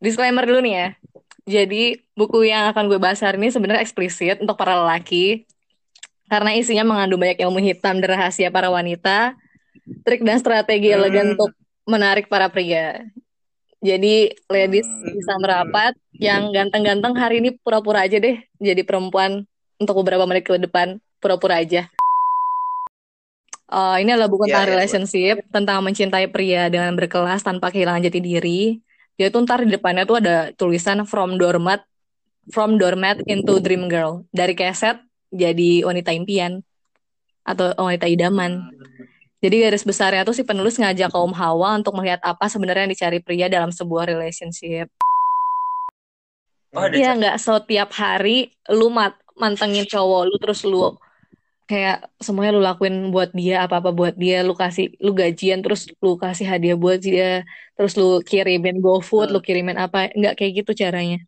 Disclaimer dulu nih ya. Jadi buku yang akan gue bahas hari ini sebenarnya eksplisit untuk para lelaki karena isinya mengandung banyak ilmu hitam dan rahasia para wanita, trik dan strategi elegan untuk menarik para pria. Jadi ladies bisa merapat, yang ganteng-ganteng hari ini pura-pura aja deh jadi perempuan untuk beberapa menit ke depan, pura-pura aja. Uh, ini adalah buku tentang iya, relationship, tentang mencintai pria dengan berkelas tanpa kehilangan jati diri. Dia tuh ntar di depannya tuh ada tulisan from doormat, from doormat into dream girl. Dari keset jadi wanita impian atau wanita idaman. Jadi garis besarnya tuh si penulis ngajak kaum hawa untuk melihat apa sebenarnya yang dicari pria dalam sebuah relationship. Oh, Iya nggak setiap hari lu mat mantengin cowok lu terus lu kayak semuanya lu lakuin buat dia apa-apa buat dia lu kasih lu gajian terus lu kasih hadiah buat dia terus lu kirimin GoFood lu kirimin apa nggak kayak gitu caranya.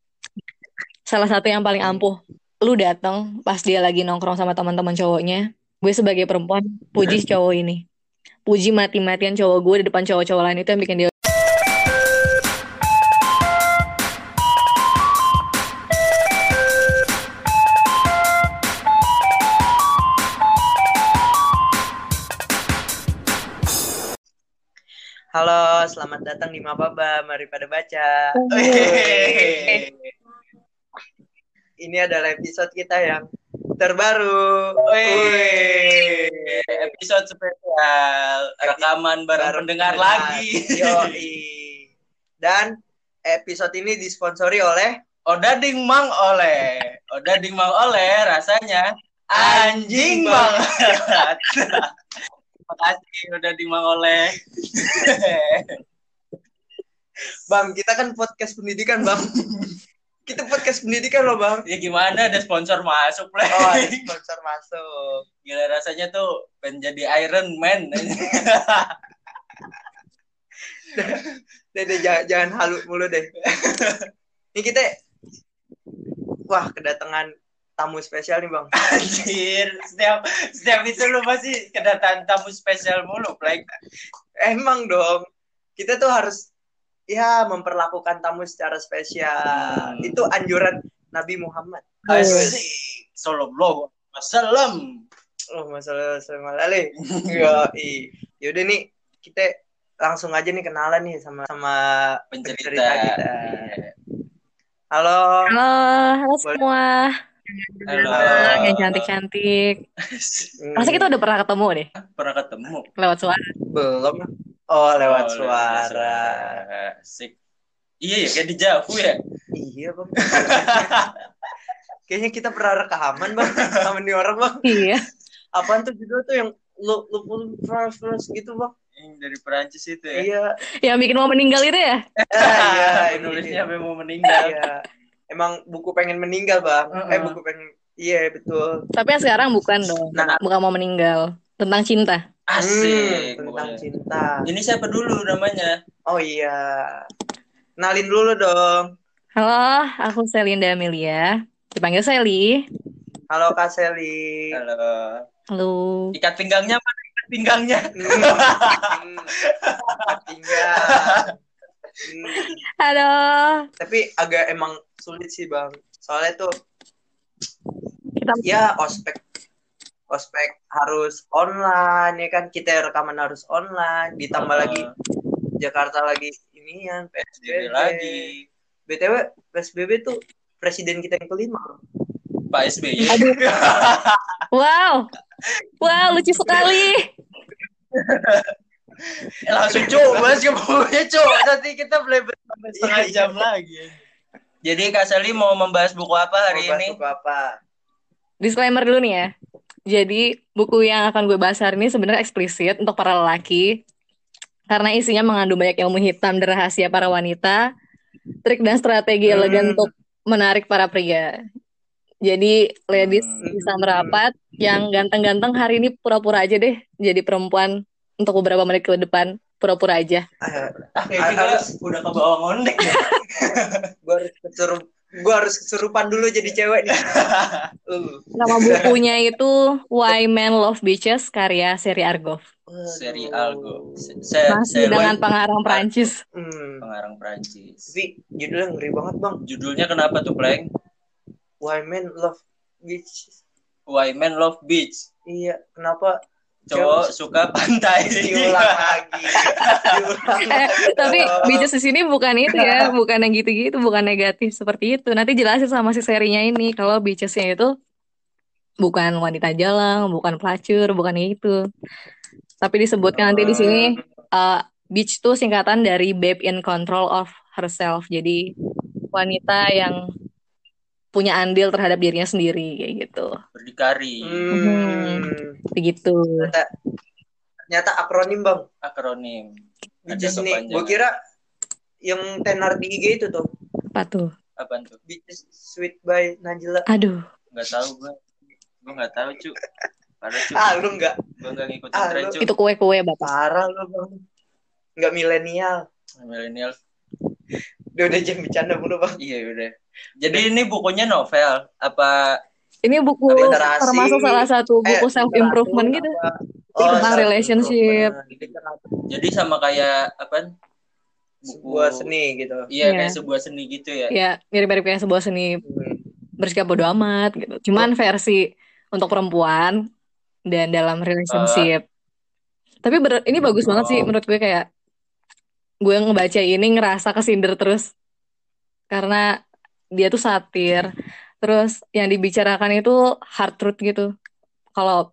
Salah satu yang paling ampuh lu datang pas dia lagi nongkrong sama teman-teman cowoknya. Gue sebagai perempuan puji cowok ini. Puji mati-matian cowok gue di depan cowok-cowok lain itu yang bikin dia Halo, selamat datang di Mapaba. Mari pada baca. Ini adalah episode kita yang terbaru. Episode spesial rekaman bareng Baru pendengar. lagi. Yoi. Dan episode ini disponsori oleh Odading Mang Oleh. Odading Mang Oleh rasanya anjing banget. Terima kasih Odading Mang Oleh. Bang. Kita kan podcast pendidikan, Bang. kita podcast pendidikan loh, Bang. ya gimana ada sponsor masuk, Play. Oh, ada sponsor masuk. Gila rasanya tuh pengen jadi Iron Man. Deh, deh, jangan, jangan halu mulu deh. Ini kita wah kedatangan tamu spesial nih, Bang. Anjir, setiap setiap itu lu pasti kedatangan tamu spesial mulu, Play. Emang dong. Kita tuh harus ya memperlakukan tamu secara spesial. Hmm. Itu anjuran Nabi Muhammad. Asik. Sallallahu alaihi wasallam. Oh, masalah sama lali. Yo, yaudah nih kita langsung aja nih kenalan nih sama sama Pencerita. pencerita kita. Iya. Halo. halo halo semua. Halo, yang cantik-cantik Hmm, Masa kita udah pernah ketemu deh Pernah ketemu? lewat suara? belum? Oh, lewat Oh, suara. Asik. Iya ya, kayak di Javu ya. Iya, Bang. Kayaknya kita pernah rekaman, Bang, sama nih orang, Bang. Iya. Apaan tuh judul tuh yang lu lu France France gitu, Bang? Yang dari Perancis itu ya. Iya. Yang bikin mau meninggal itu ya? Ah, iya, Nulisnya sampai mau meninggal. Iya. Emang buku pengen meninggal, Bang. Uh-uh. Eh, buku pengen Iya, betul. Tapi yang sekarang bukan dong. Nah. Bukan mau meninggal. Tentang cinta. Asik. Hmm, tentang cinta. Ini siapa dulu namanya? Oh iya. Kenalin dulu dong. Halo, aku Selinda Amelia. Dipanggil Sally. Halo Kak Seli. Halo. Halo. Ikat pinggangnya mana? Ikat pinggangnya. Hmm. Tinggal. Hmm. Halo. Tapi agak emang sulit sih bang. Soalnya tuh Kita ya ospek ospek harus online ya kan kita rekaman harus online ditambah lagi Jakarta lagi inian PSBB PSBB lagi. btw PSBB tuh presiden kita yang kelima Pak SBY. Aduh. Wow. Wow, lucu sekali. Eh, langsung coba sih bukunya coba nanti kita boleh sampai setengah Iya, iya. jam lagi. Jadi Kak Sally mau membahas buku apa hari Mau bahas ini? buku apa Disclaimer dulu nih ya. Jadi buku yang akan gue bahas hari ini sebenarnya eksplisit untuk para lelaki karena isinya mengandung banyak ilmu hitam dan rahasia para wanita, trik dan strategi Hmm. elegan untuk menarik para pria. Jadi ladies Hmm. bisa merapat, yang ganteng-ganteng hari ini pura-pura aja deh jadi perempuan untuk beberapa menit ke depan, pura-pura aja. Ah, Ah, kita Harus- udah ke bawah ngondek ya. gue harus kesurup gue harus kesurupan dulu jadi cewek nih uh. Nama bukunya itu Why Men Love Beaches karya Seri Argov. Seri. Algo. Se- se- Masih seri dengan pengarang Prancis. Hmm. pengarang Prancis. Tapi judulnya ngeri banget bang. Judulnya kenapa tuh, Pleng? Why Men Love Beach. Why Men Love Beach. Iya, kenapa Cowok suka pantai. diulang lagi? Diulang Eh, lagi tapi. Beaches di sini bukan itu ya, bukan yang gitu-gitu, bukan negatif seperti itu. Nanti jelasin sama si serinya ini kalau Beaches-nya itu bukan wanita jalang, bukan pelacur, bukan itu. Tapi disebutkan nanti di sini uh, Beach tuh singkatan dari Babe in Control of Herself. Jadi wanita yang punya andil terhadap dirinya sendiri kayak gitu. Berdikari. Hmm. Begitu. Ternyata, ternyata akronim bang. Akronim. Ada Beaches nih. Gue kira yang tenar di IG itu tuh. Apa tuh? Apaan tuh? Beaches Sweet by Najla. Aduh. Nggak tahu gue. Gue nggak tahu, cu. Parah, cu. Ah lu nggak Gue nggak ngikutin Ah, tren, cu. Itu kue-kue Bapak. parah lu bang. Nggak milenial. Milenial. Udah udah jam bercanda mulu bang. Iya, udah. Jadi ini bukunya novel. Apa Ini buku Literasi. termasuk salah satu buku Eh, self improvement gitu. apa? Tentang relationship. jadi sama kayak apa? Sebuah seni gitu. Iya, Iya. kayak sebuah seni gitu ya. Ya, mirip-mirip kayak sebuah seni Hmm. bersikap bodo amat gitu. Cuman versi untuk perempuan dan dalam relationship. Tapi ber- ini bagus banget sih Oh. menurut gue kayak gue ngebaca ini ngerasa kesindir terus karena dia tuh satir. Terus yang dibicarakan itu hard truth gitu. Kalau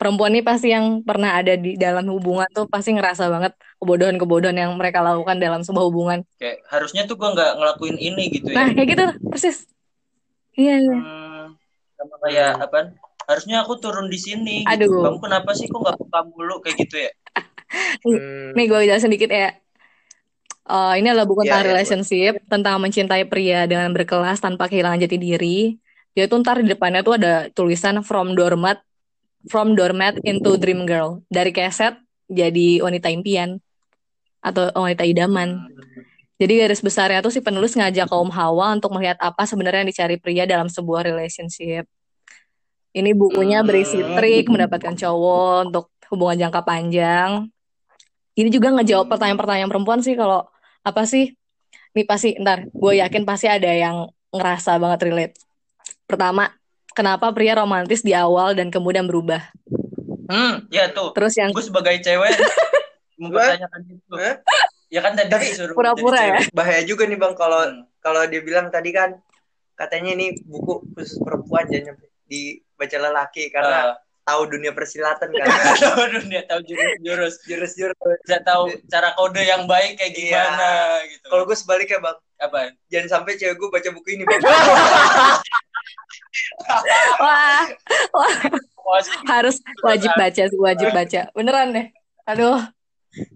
perempuan ini pasti yang pernah ada di dalam hubungan tuh pasti ngerasa banget kebodohan-kebodohan yang mereka lakukan dalam sebuah hubungan. Kayak harusnya tuh gue nggak ngelakuin ini gitu Nah, ya. kayak gitu persis. Iya, iya. Hmm, sama kayak apa? Harusnya aku turun di sini. Gitu. Aduh. Kamu kenapa sih kok nggak peka mulu kayak gitu ya? Hmm. Nih gue jelasin dikit ya. Eh, ini adalah buku Iya, tentang iya, relationship, tentang mencintai pria dengan berkelas tanpa kehilangan jati diri. Dia tuh ntar di depannya tuh ada tulisan from doormat, from doormat into dream girl. Dari keset jadi wanita impian atau wanita idaman. Jadi garis besarnya tuh si penulis ngajak kaum hawa untuk melihat apa sebenarnya yang dicari pria dalam sebuah relationship. Ini bukunya berisi Hmm. trik mendapatkan cowok untuk hubungan jangka panjang. Ini juga ngejawab pertanyaan-pertanyaan perempuan sih kalau apa sih? Nih pasti ntar gue yakin pasti ada yang ngerasa banget relate. Pertama, kenapa pria romantis di awal dan kemudian berubah? Hmm, ya tuh. Terus yang Gue sebagai cewek mempertanyakan itu. Ya kan tadi Tapi disuruh pura-pura ya? Bahaya juga nih bang kalau Hmm. kalau dia bilang tadi kan katanya ini buku khusus perempuan jangan dibaca lelaki karena Ah. Tahu dunia persilatan kan. tahu dunia tahu jurus-jurus Jurus-jurus. bisa tahu cara kode yang baik kayak Iya. gimana gitu Kalau gue sebaliknya bang, apa jangan sampai cewek gue baca buku ini bang. wah, wah harus wajib baca wajib baca. Beneran deh. Aduh.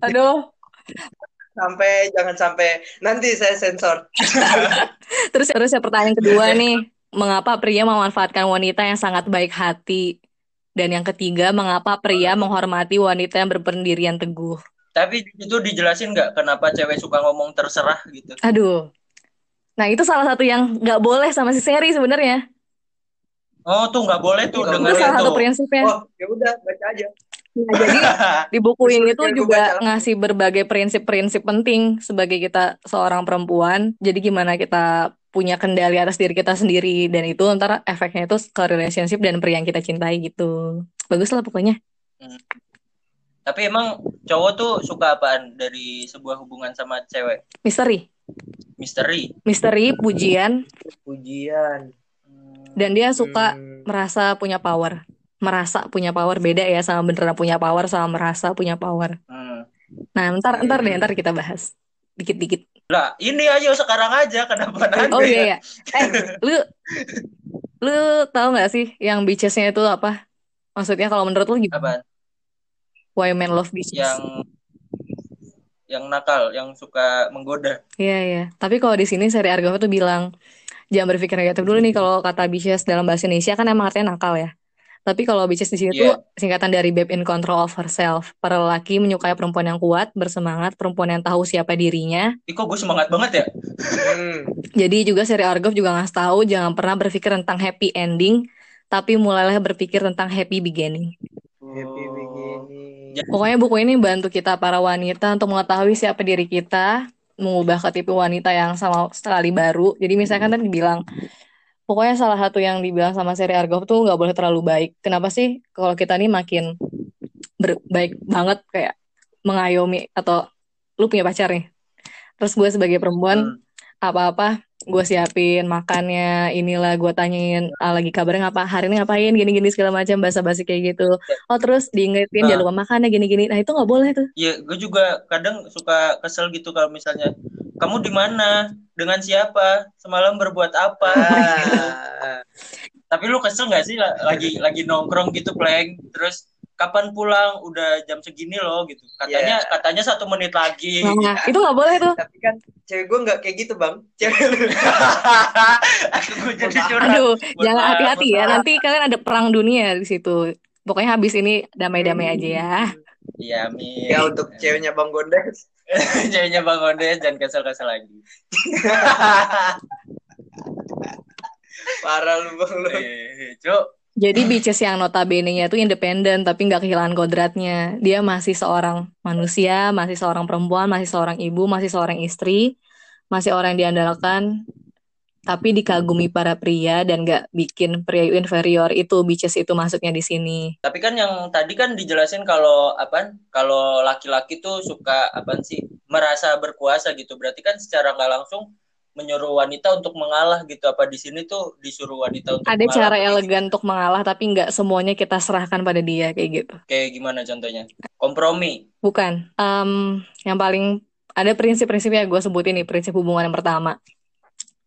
Aduh. sampai jangan sampai nanti saya sensor. Terus terus ya pertanyaan kedua nih, mengapa pria memanfaatkan wanita yang sangat baik hati? Dan yang ketiga, mengapa pria menghormati wanita yang berpendirian teguh? tapi itu dijelasin nggak kenapa cewek suka ngomong terserah gitu Aduh. Nah, itu salah satu yang nggak boleh sama si seri sebenarnya. oh tuh nggak boleh tuh Itu salah satu prinsipnya. Oh ya udah baca aja. Nah, jadi di buku ini tuh juga ngasih berbagai prinsip-prinsip penting sebagai kita seorang perempuan. Jadi gimana kita punya kendali atas diri kita sendiri dan itu ntar efeknya itu ke relationship dan pria yang kita cintai gitu. Bagus lah pokoknya. tapi emang cowok tuh suka apaan dari sebuah hubungan sama cewek Misteri, misteri misteri, pujian, Ujian. Hmm, dan dia suka Hmm. merasa punya power. Merasa punya power beda ya sama beneran punya power sama merasa punya power. hmm. Nah, ntar ntar deh ntar kita bahas dikit-dikit. Lah ini aja sekarang aja kenapa nanti Oh iya ya. Eh, lu lu tahu nggak sih yang beaches-nya itu apa? Maksudnya kalau menurut lu gimana? apaan Why men love beaches? yang yang nakal yang suka menggoda Iya iya. Tapi kalau di sini seri Argava tuh bilang jangan berpikir negatif dulu nih kalau kata beaches dalam bahasa Indonesia kan emang artinya nakal ya. Tapi kalau beaches di sini Iya. tuh singkatan dari babe in control of herself. Para lelaki menyukai perempuan yang kuat, bersemangat, perempuan yang tahu siapa dirinya. Ih, kok gue semangat banget ya Hmm. Jadi juga seri Argov juga ngasih tahu jangan pernah berpikir tentang happy ending, tapi mulailah berpikir tentang happy beginning. Happy Oh. beginning. Pokoknya buku ini bantu kita para wanita untuk mengetahui siapa diri kita, mengubah ke tipe wanita yang sama sekali baru. Jadi misalkan tadi dibilang, pokoknya salah satu yang dibilang sama seri Argov tuh nggak boleh terlalu baik. Kenapa sih kalau kita nih makin baik banget kayak mengayomi atau lu punya pacar nih. Terus gue sebagai perempuan apa-apa gue siapin makannya inilah gue tanyain ah, lagi kabarnya ngapa hari ini ngapain? gini-gini segala macam basa-basi kayak gitu. Oh terus diingetin jangan Ah. lupa makannya gini-gini. Nah itu nggak boleh tuh. Iya, gue juga kadang suka kesel gitu kalau misalnya kamu di mana, dengan siapa, semalam berbuat apa. Ah, Tapi lu kesel nggak sih? La- lagi lagi nongkrong gitu, pleng, terus kapan pulang? Udah jam segini loh gitu. Katanya Iya. katanya satu menit lagi. nah itu nggak boleh tuh tapi kan cewek gue nggak kayak gitu bang cewek Aku gue jadi curhat. aduh Mohon jangan hati-hati ya nanti kalian ada perang dunia di situ pokoknya habis ini damai-damai aja ya Iya, amin. ya untuk ceweknya bang Gondes Ceweknya Bang Ondes jangan kesel-kesel lagi. parah lu bang lu Eh, Cuk. Jadi Beaches yang notabene-nya itu independen tapi nggak kehilangan kodratnya. Dia masih seorang manusia, masih seorang perempuan, masih seorang ibu, masih seorang istri, masih orang yang diandalkan, tapi dikagumi para pria dan nggak bikin pria inferior itu Beaches itu maksudnya di sini. Tapi kan yang tadi kan dijelasin kalau apa? Kalau laki-laki tuh suka apa sih? Merasa berkuasa gitu. Berarti kan secara nggak langsung menyuruh wanita untuk mengalah gitu. Apa di sini tuh disuruh wanita untuk Ada mengalah? cara elegan untuk mengalah tapi nggak semuanya kita serahkan pada dia kayak gitu. Kayak gimana contohnya? Kompromi. Bukan. Em, yang paling ada prinsip-prinsipnya gue sebutin nih prinsip hubungan yang pertama.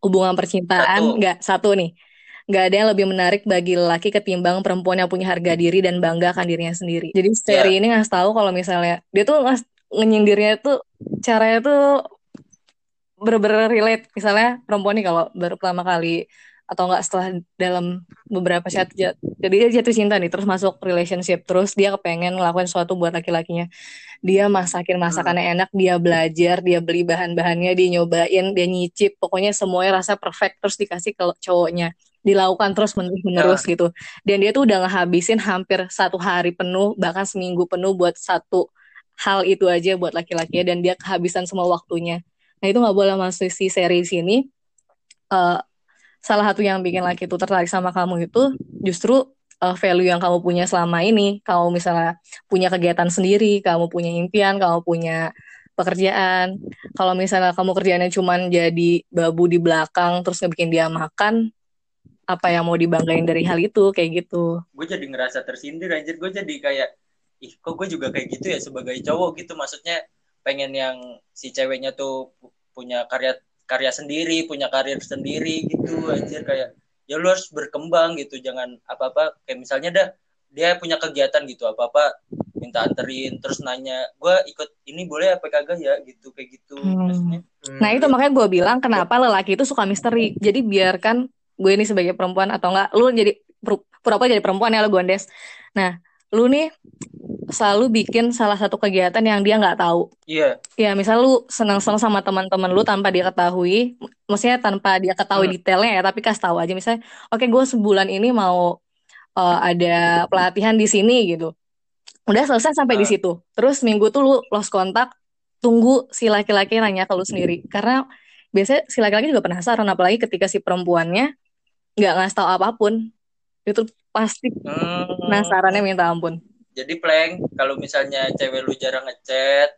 Hubungan percintaan nggak satu nih. Nggak ada yang lebih menarik bagi lelaki ketimbang perempuan yang punya harga diri dan bangga akan dirinya sendiri. Jadi seri ini ngasih tahu kalau misalnya dia tuh ngas nyindirnya tuh caranya tuh bener-bener relate. Misalnya perempuan nih kalau baru pertama kali atau enggak setelah dalam beberapa jat- jadi dia jatuh cinta nih terus masuk relationship terus dia kepengen ngelakuin sesuatu buat laki-lakinya. Dia masakin masakannya enak dia belajar dia beli bahan-bahannya dia nyobain dia nyicip pokoknya semuanya rasa perfect terus dikasih ke cowoknya. Dilakukan terus menerus menerus gitu. Dan dia tuh udah ngehabisin hampir satu hari penuh bahkan seminggu penuh buat satu hal itu aja buat laki-lakinya dan dia kehabisan semua waktunya nah itu nggak boleh masuk si seri sini Eh, salah satu yang bikin laki itu tertarik sama kamu itu justru uh, value yang kamu punya selama ini. Kamu misalnya punya kegiatan sendiri, kamu punya impian, kamu punya pekerjaan. Kalau misalnya kamu kerjaannya cuman jadi babu di belakang terus ngebikin dia makan, apa yang mau dibanggain dari hal itu kayak gitu. Gue jadi ngerasa tersindir anjir. Gue jadi kayak ih kok gue juga kayak gitu ya sebagai cowok gitu. Maksudnya pengen yang si ceweknya tuh pu- punya karya karya sendiri, punya karir sendiri gitu anjir kayak ya lu harus berkembang gitu. Jangan apa-apa kayak misalnya dah dia punya kegiatan gitu apa-apa minta anterin terus nanya gue ikut ini boleh apa kagak ya gitu kayak gitu Hmm. maksudnya Nah itu makanya gue bilang kenapa lelaki itu suka misteri. Jadi biarkan gue ini sebagai perempuan atau enggak, lu jadi pura-pura jadi perempuan ya lu gondes. Nah lu nih selalu bikin salah satu kegiatan yang dia nggak tahu. iya Ya, misal lu senang-senang sama teman-teman lu tanpa dia ketahui, maksudnya tanpa dia ketahui Hmm. detailnya ya, tapi kasih tahu aja misalnya, oke gue sebulan ini mau uh, ada pelatihan di sini gitu. Udah selesai sampai di Ah. situ. Terus minggu tuh lu lost kontak, tunggu si laki-laki nanya ke lu sendiri. Karena biasanya si laki-laki juga penasaran, apalagi ketika si perempuannya nggak ngasih tahu apa pun. Itu pasti Hmm. penasarannya minta ampun. Jadi plank kalau misalnya cewek lu jarang ngechat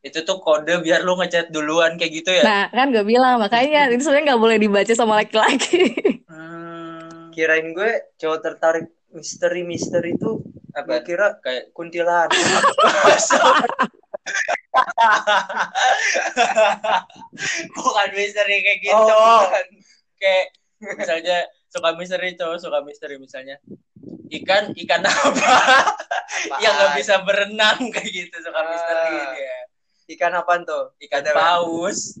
itu tuh kode biar lu ngechat duluan kayak gitu ya. Nah, kan gue bilang, makanya itu sebenarnya nggak boleh dibaca sama laki-laki. Hmm. kirain gue cowok tertarik misteri-misteri itu gue Apa? kira Kayak kuntilanak bukan misteri kayak gitu. Oh. bukan. Kayak misalnya suka misteri cowok suka misteri misalnya ikan ikan apa? Yang nggak bisa berenang kayak gitu suka misteri Ah. dia. ikan apaan tuh? Ikan Ada- paus.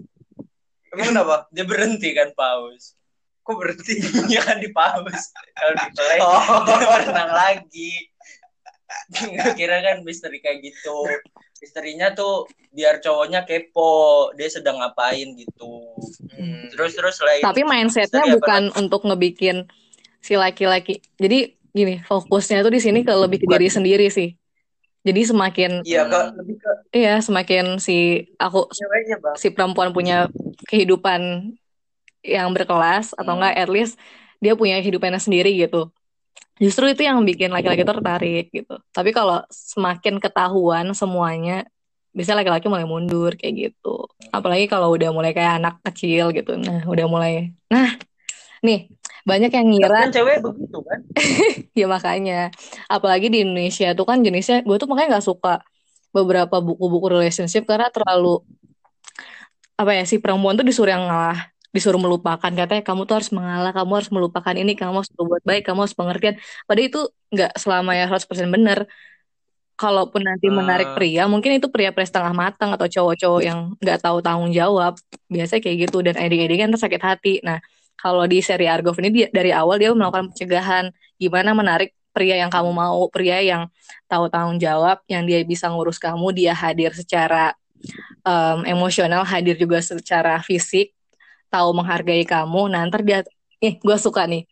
Emang kenapa? Dia berhenti kan paus. kok berhenti? Iya kan di paus. Kalau di play Oh. dia berenang lagi. Nggak kira kan misteri kayak gitu. Misterinya tuh biar cowoknya kepo dia sedang ngapain gitu. Hmm. terus terus lain. Tapi mindsetnya Misteri apa bukan untuk ngebikin si laki-laki. Jadi gini, fokusnya tuh di sini ke lebih ke diri sendiri sih. Jadi semakin Iya, ke lebih ke iya semakin si aku ceweknya, Bang. si perempuan punya kehidupan yang berkelas atau Hmm. enggak at least dia punya kehidupannya sendiri gitu. Justru itu yang bikin laki-laki tertarik gitu. Tapi kalau semakin ketahuan semuanya, bisa laki-laki mulai mundur kayak gitu. Apalagi kalau udah mulai kayak anak kecil gitu. Nah, udah mulai. Nah, nih banyak yang ngira kan cewek begitu kan? ya makanya. Apalagi di Indonesia tuh kan jenisnya gue tuh makanya nggak suka beberapa buku-buku relationship karena terlalu apa ya si perempuan tuh disuruh yang ngalah disuruh melupakan katanya kamu tuh harus mengalah kamu harus melupakan ini kamu harus berbuat baik kamu harus pengertian padahal itu nggak selamanya 100% benar kalaupun nanti menarik Hmm. pria mungkin itu pria-pria setengah matang atau cowok-cowok yang nggak tahu tanggung jawab biasanya kayak gitu dan eding-edingan terus sakit hati nah kalau di seri Argov ini dia, dari awal dia melakukan pencegahan. Gimana menarik pria yang kamu mau pria yang tahu tanggung jawab yang dia bisa ngurus kamu dia hadir secara em, emosional hadir juga secara fisik tahu menghargai kamu. Nah ntar dia nih gue suka nih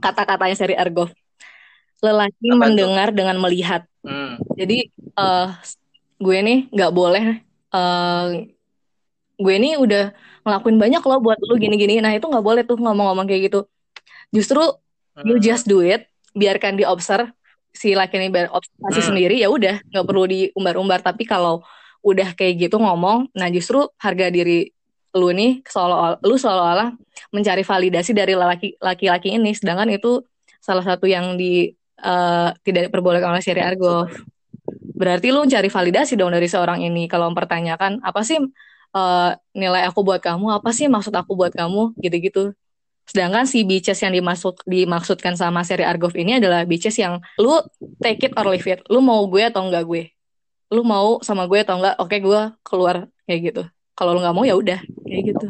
kata-katanya seri Argov. Lelaki Apa mendengar dengan melihat. Hmm. jadi eh gue nih nggak boleh eh gue nih udah ngelakuin banyak loh buat lu gini-gini. Nah itu nggak boleh tuh ngomong-ngomong kayak gitu. Justru you Hmm. just do it biarkan diobserv si laki ini berobservasi Hmm. sendiri ya udah nggak perlu diumbar-umbar. Tapi kalau udah kayak gitu ngomong nah justru harga diri lu nih seolah lu seolah-olah mencari validasi dari laki laki-laki ini. Sedangkan itu salah satu yang di eh, tidak diperbolehkan oleh Syari Argov berarti lu cari validasi dong dari seorang ini. Kalau mempertanyakan apa sih eh, nilai aku buat kamu apa sih maksud aku buat kamu gitu-gitu sedangkan si bitches yang dimaksud dimaksudkan sama seri Argov ini adalah bitches yang lu take it or leave it lu mau gue atau enggak gue lu mau sama gue atau enggak oke gue keluar kayak gitu kalau lu nggak mau ya udah kayak gitu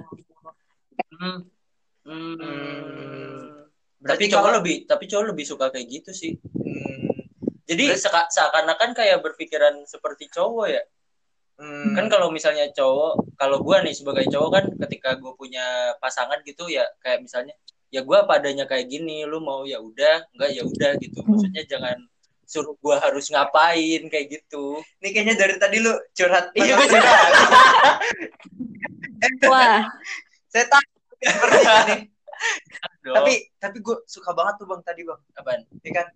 Hmm. Hmm. Hmm. Tapi Berarti cowok kalau- lebih, tapi cowok lebih suka kayak gitu sih. Hmm. Jadi seakan-akan kayak berpikiran seperti cowok ya. Hmm. Kan kalau misalnya cowok, kalau gua nih sebagai cowok kan ketika gue punya pasangan gitu ya kayak misalnya ya gua padanya kayak gini, lu mau ya udah, enggak ya udah gitu. Hmm. Maksudnya jangan suruh gua harus ngapain kayak gitu. Ini kayaknya dari tadi lu curhat. Iya, gua curhat. wah Saya tahu seperti ini. Tapi tapi gue suka banget tuh bang tadi bang. apaan? Ya kan.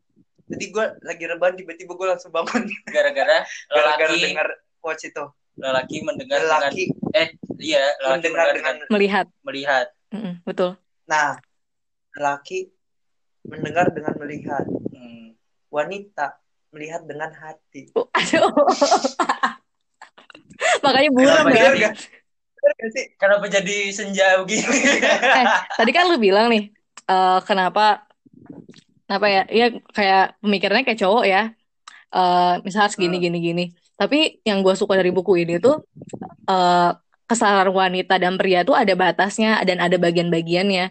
Tadi gue lagi rebahan tiba-tiba gue langsung bangun Gara-gara gara-gara dengar quotes itu. lelaki mendengar dengan Lelaki eh iya lelaki mendengar mendengar dengan dengan melihat melihat. Mm-mm, betul nah lelaki mendengar dengan melihat Hmm. wanita melihat dengan hati. Oh, aduh makanya buram ya sih? Kenapa jadi senja begini? eh, tadi kan lu bilang nih eh, kenapa kenapa ya ya kayak pemikirannya kayak cowok ya eh misal harus gini Hmm. gini gini tapi yang gue suka dari buku ini tuh eh kesalahan wanita dan pria tuh ada batasnya dan ada bagian-bagiannya.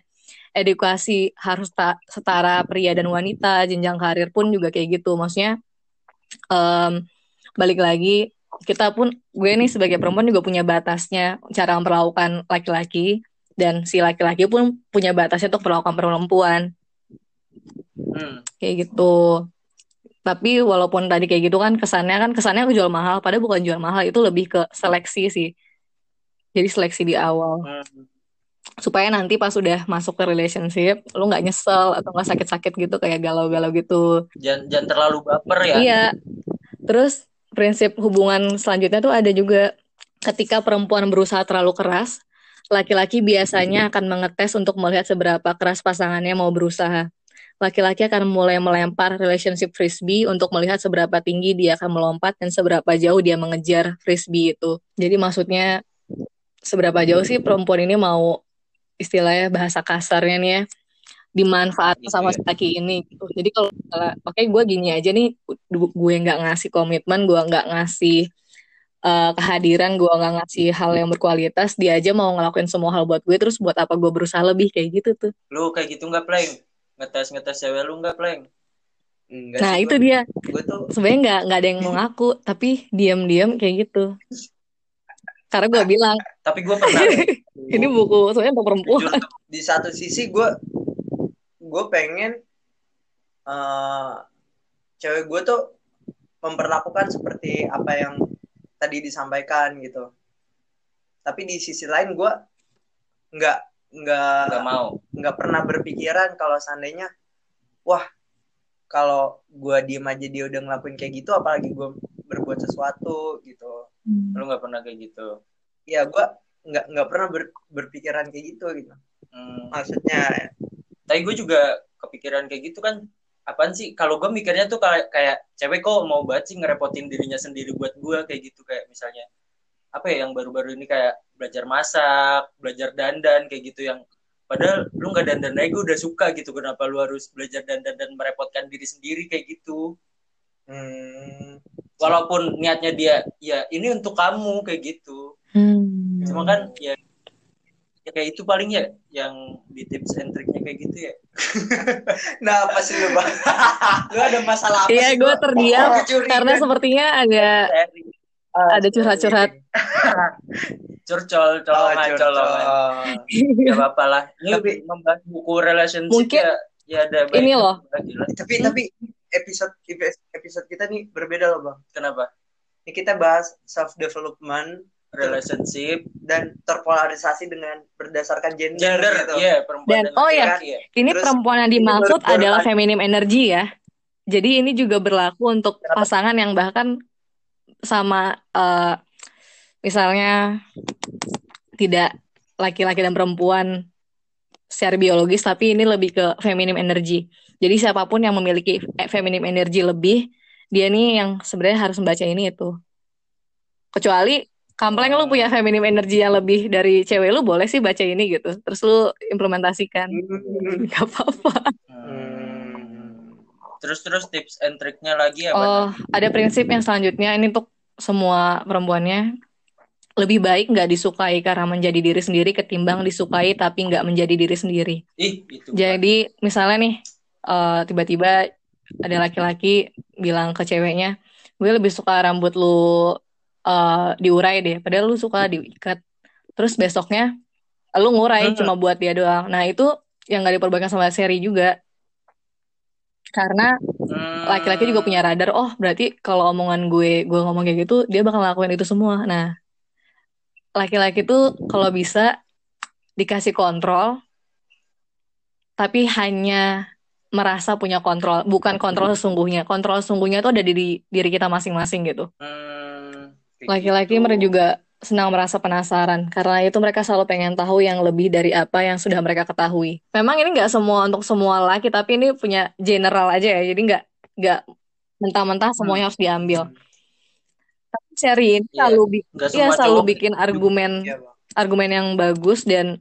Edukasi harus tak setara pria dan wanita jenjang karir pun juga kayak gitu. Maksudnya em, balik lagi kita pun gue nih sebagai perempuan juga punya batasnya cara memperlakukan laki-laki dan si laki-laki pun punya batasnya untuk memperlakukan perempuan. Hmm. kayak gitu tapi walaupun tadi kayak gitu kan kesannya kan kesannya aku jual mahal padahal bukan jual mahal itu lebih ke seleksi sih jadi seleksi di awal Hmm. supaya nanti pas udah masuk ke relationship lu nggak nyesel atau nggak sakit-sakit gitu kayak galau-galau gitu Jangan, jangan terlalu baper ya. Iya. Terus prinsip hubungan selanjutnya tuh ada juga ketika perempuan berusaha terlalu keras, laki-laki biasanya akan mengetes untuk melihat seberapa keras pasangannya mau berusaha. Laki-laki akan mulai melempar relationship frisbee untuk melihat seberapa tinggi dia akan melompat dan seberapa jauh dia mengejar frisbee itu. Jadi maksudnya seberapa jauh sih perempuan ini mau istilahnya bahasa kasarnya nih ya dimanfaatkan Gitu sama si laki ini gitu. Jadi kalau oke gue gini aja nih, gu- gue nggak ngasih komitmen, gue nggak ngasih eh, kehadiran, gue nggak ngasih hal yang berkualitas, dia aja mau ngelakuin semua hal buat gue, terus buat apa gue berusaha lebih kayak gitu tuh. Lu kayak gitu nggak pleng? Ngetes ngetes cewek lu nggak pleng? Enggak Nah sih, itu gua- dia, Gue tuh sebenarnya nggak nggak ada yang mau ngaku, tapi diam-diam kayak gitu. Karena gue bilang Tapi gue pernah. ini buku sebenarnya untuk perempuan. Jujur, di satu sisi gue gue pengen eh cewek gue tuh memperlakukan seperti apa yang tadi disampaikan gitu tapi di sisi lain gue nggak nggak nggak mau nggak pernah berpikiran kalau seandainya wah kalau gue diem aja dia udah ngelakuin kayak gitu apalagi gue berbuat sesuatu gitu. Lu nggak pernah kayak gitu? Ya gue nggak nggak pernah ber- berpikiran kayak gitu gitu. Hmm. maksudnya? Tapi gue juga kepikiran kayak gitu kan apaan sih? Kalau gue mikirnya tuh kayak kayak cewek kok mau banget sih ngerepotin dirinya sendiri buat gue kayak gitu kayak misalnya apa ya yang baru-baru ini kayak belajar masak belajar dandan kayak gitu yang padahal lu nggak dandan aja gue udah suka gitu kenapa lu harus belajar dandan dan merepotkan diri sendiri kayak gitu. Hmm, walaupun niatnya dia ya ini untuk kamu kayak gitu. Hmm. cuma kan ya ya kayak itu paling ya yang di tips and triknya kayak gitu ya. Nah apa sih lu bang? Lu ada masalah apa Iya, gue terdiam Oh, karena sepertinya agak Ah, ada curhat-curhat. curcol Oh, colongan curcol. colongan Gak apa-apa lah. Ini Tapi- membahas buku relationship Mungkin ya, ya ada ini baiknya loh. lagi lah. tapi tapi episode episode kita nih berbeda loh bang Kenapa? ini kita bahas self development Relationship, dan terpolarisasi dengan berdasarkan gender, gender, gitu. iya perempuan Dan- oh ya, laki-laki ya. Ini Terus, perempuan yang ini dimaksud adalah feminim energy ya. Jadi ini juga berlaku untuk Kenapa? pasangan yang bahkan sama eh, misalnya tidak laki-laki dan perempuan secara biologis, tapi ini lebih ke feminim energy. Jadi siapa pun yang memiliki feminim energy lebih, dia nih yang sebenarnya harus membaca ini itu. Kecuali Kampleng lu punya feminim energy yang lebih dari cewek lu boleh sih baca ini gitu. Terus lu implementasikan. Hmm. Gak apa-apa. Hmm. Terus terus tips and triknya lagi apa? Oh, ada prinsip yang selanjutnya ini untuk semua perempuannya lebih baik nggak disukai karena menjadi diri sendiri ketimbang disukai tapi nggak menjadi diri sendiri. Ih, itu. Jadi misalnya nih eh, tiba-tiba ada laki-laki bilang ke ceweknya, gue lebih suka rambut lu eh, diurai deh, padahal lu suka diikat. Terus besoknya lu ngurai Hmm. cuma buat dia doang. Nah itu yang nggak diperbolehkan sama seri juga. Karena Hmm. laki-laki juga punya radar oh berarti kalau omongan gue gue ngomong kayak gitu dia bakal ngelakuin itu semua nah laki-laki tuh kalau bisa dikasih kontrol tapi hanya merasa punya kontrol bukan kontrol sesungguhnya kontrol sesungguhnya tuh ada di diri, kita masing-masing gitu Hmm, kayak laki-laki gitu. mereka juga senang merasa penasaran karena itu mereka selalu pengen tahu yang lebih dari apa yang sudah mereka ketahui. Memang ini nggak semua untuk semua laki tapi ini punya general aja ya jadi nggak nggak mentah-mentah semuanya harus diambil. Tapi seri ini Iya, selalu semua selalu bikin argumen Iya, argumen yang bagus dan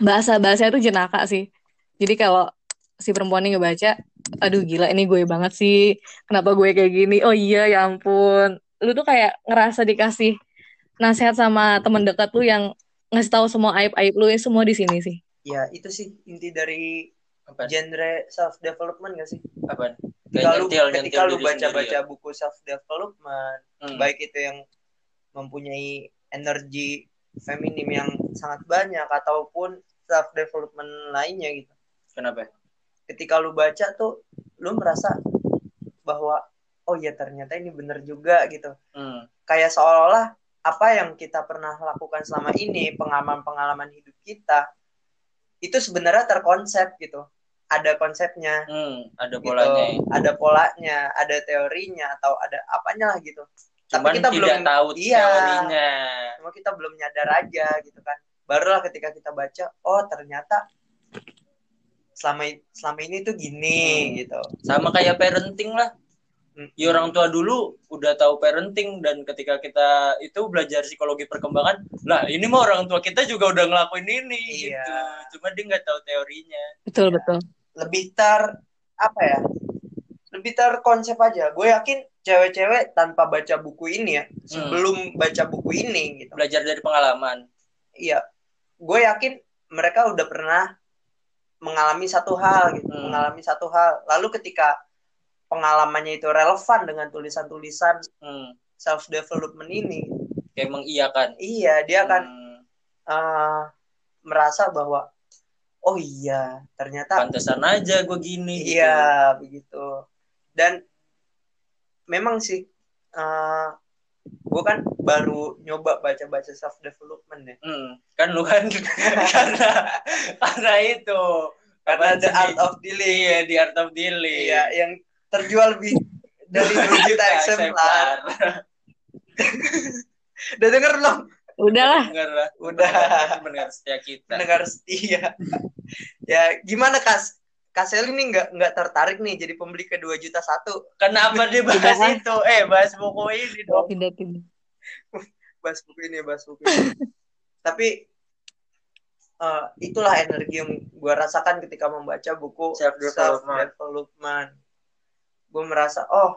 bahasa-bahasanya tuh jenaka sih. Jadi kalau si perempuan ini ngebaca, aduh gila ini gue banget sih. Kenapa gue kayak gini? Oh iya ya ampun. Lu tuh kayak ngerasa dikasih nasihat sama temen dekat lu yang ngasih tahu semua aib-aib lu ya semua di sini sih. Ya, itu sih inti dari apa? genre self development gak sih? apa? Ketika lu, nyentil, ketika nyentil lu baca-baca sendiri ya. buku self development, Hmm. baik itu yang mempunyai energi feminim yang sangat banyak ataupun self development lainnya gitu. Kenapa? Ketika lu baca tuh lu merasa bahwa oh ya ternyata ini bener juga gitu. Hmm. Kayak seolah-olah apa yang kita pernah lakukan selama ini, pengalaman-pengalaman hidup kita itu sebenarnya terkonsep gitu. Ada konsepnya Hmm, ada gitu. polanya. ya. Ada polanya, ada teorinya atau ada apanya lah gitu. Cuman kita tidak belum- tahu iya. teorinya. Cuma kita belum nyadar aja gitu kan. Barulah ketika kita baca, oh ternyata selama selama ini tuh gini Hmm. gitu. Sama kayak parenting lah. Hmm. Ya orang tua dulu udah tahu parenting dan ketika kita itu belajar psikologi perkembangan, lah ini mah orang tua kita juga udah ngelakuin ini Iya. gitu. Cuma dia nggak tahu teorinya. Betul Iya. betul. lebih ter apa ya? Lebih terkonsep aja. Gue yakin cewek-cewek tanpa baca buku ini ya, Hmm. sebelum baca buku ini gitu. Belajar dari pengalaman. Iya. Gue yakin mereka udah pernah mengalami satu hal gitu, Hmm. mengalami satu hal. Lalu ketika pengalamannya itu relevan dengan tulisan-tulisan Hmm. self development ini, Kayak mengiyakan. iya dia akan Hmm. eh, merasa bahwa oh iya ternyata Pantesan aja gue gini. gitu. iya begitu dan memang sih eh gue kan baru nyoba baca-baca self development ya. Hmm, kan lu kan karena karena itu Karena the art of dealing. Iya, di art of dealing. Iya, yang terjual lebih dari 2 juta eksemplar. Udah denger belum? Dengar lah. Udah. Mendengar setia kita. Pendengar setia. ya, gimana Kas? Kak Sel ini nggak nggak tertarik nih jadi pembeli ke 2 juta satu. Kenapa dia bahas Udah. itu? Eh, bahas buku ini dong. Tidak, tidak. Bahas buku ini, bahas buku ini. Tapi eh, itulah energi yang gue rasakan ketika membaca buku Self-development. self-development. Gue merasa, oh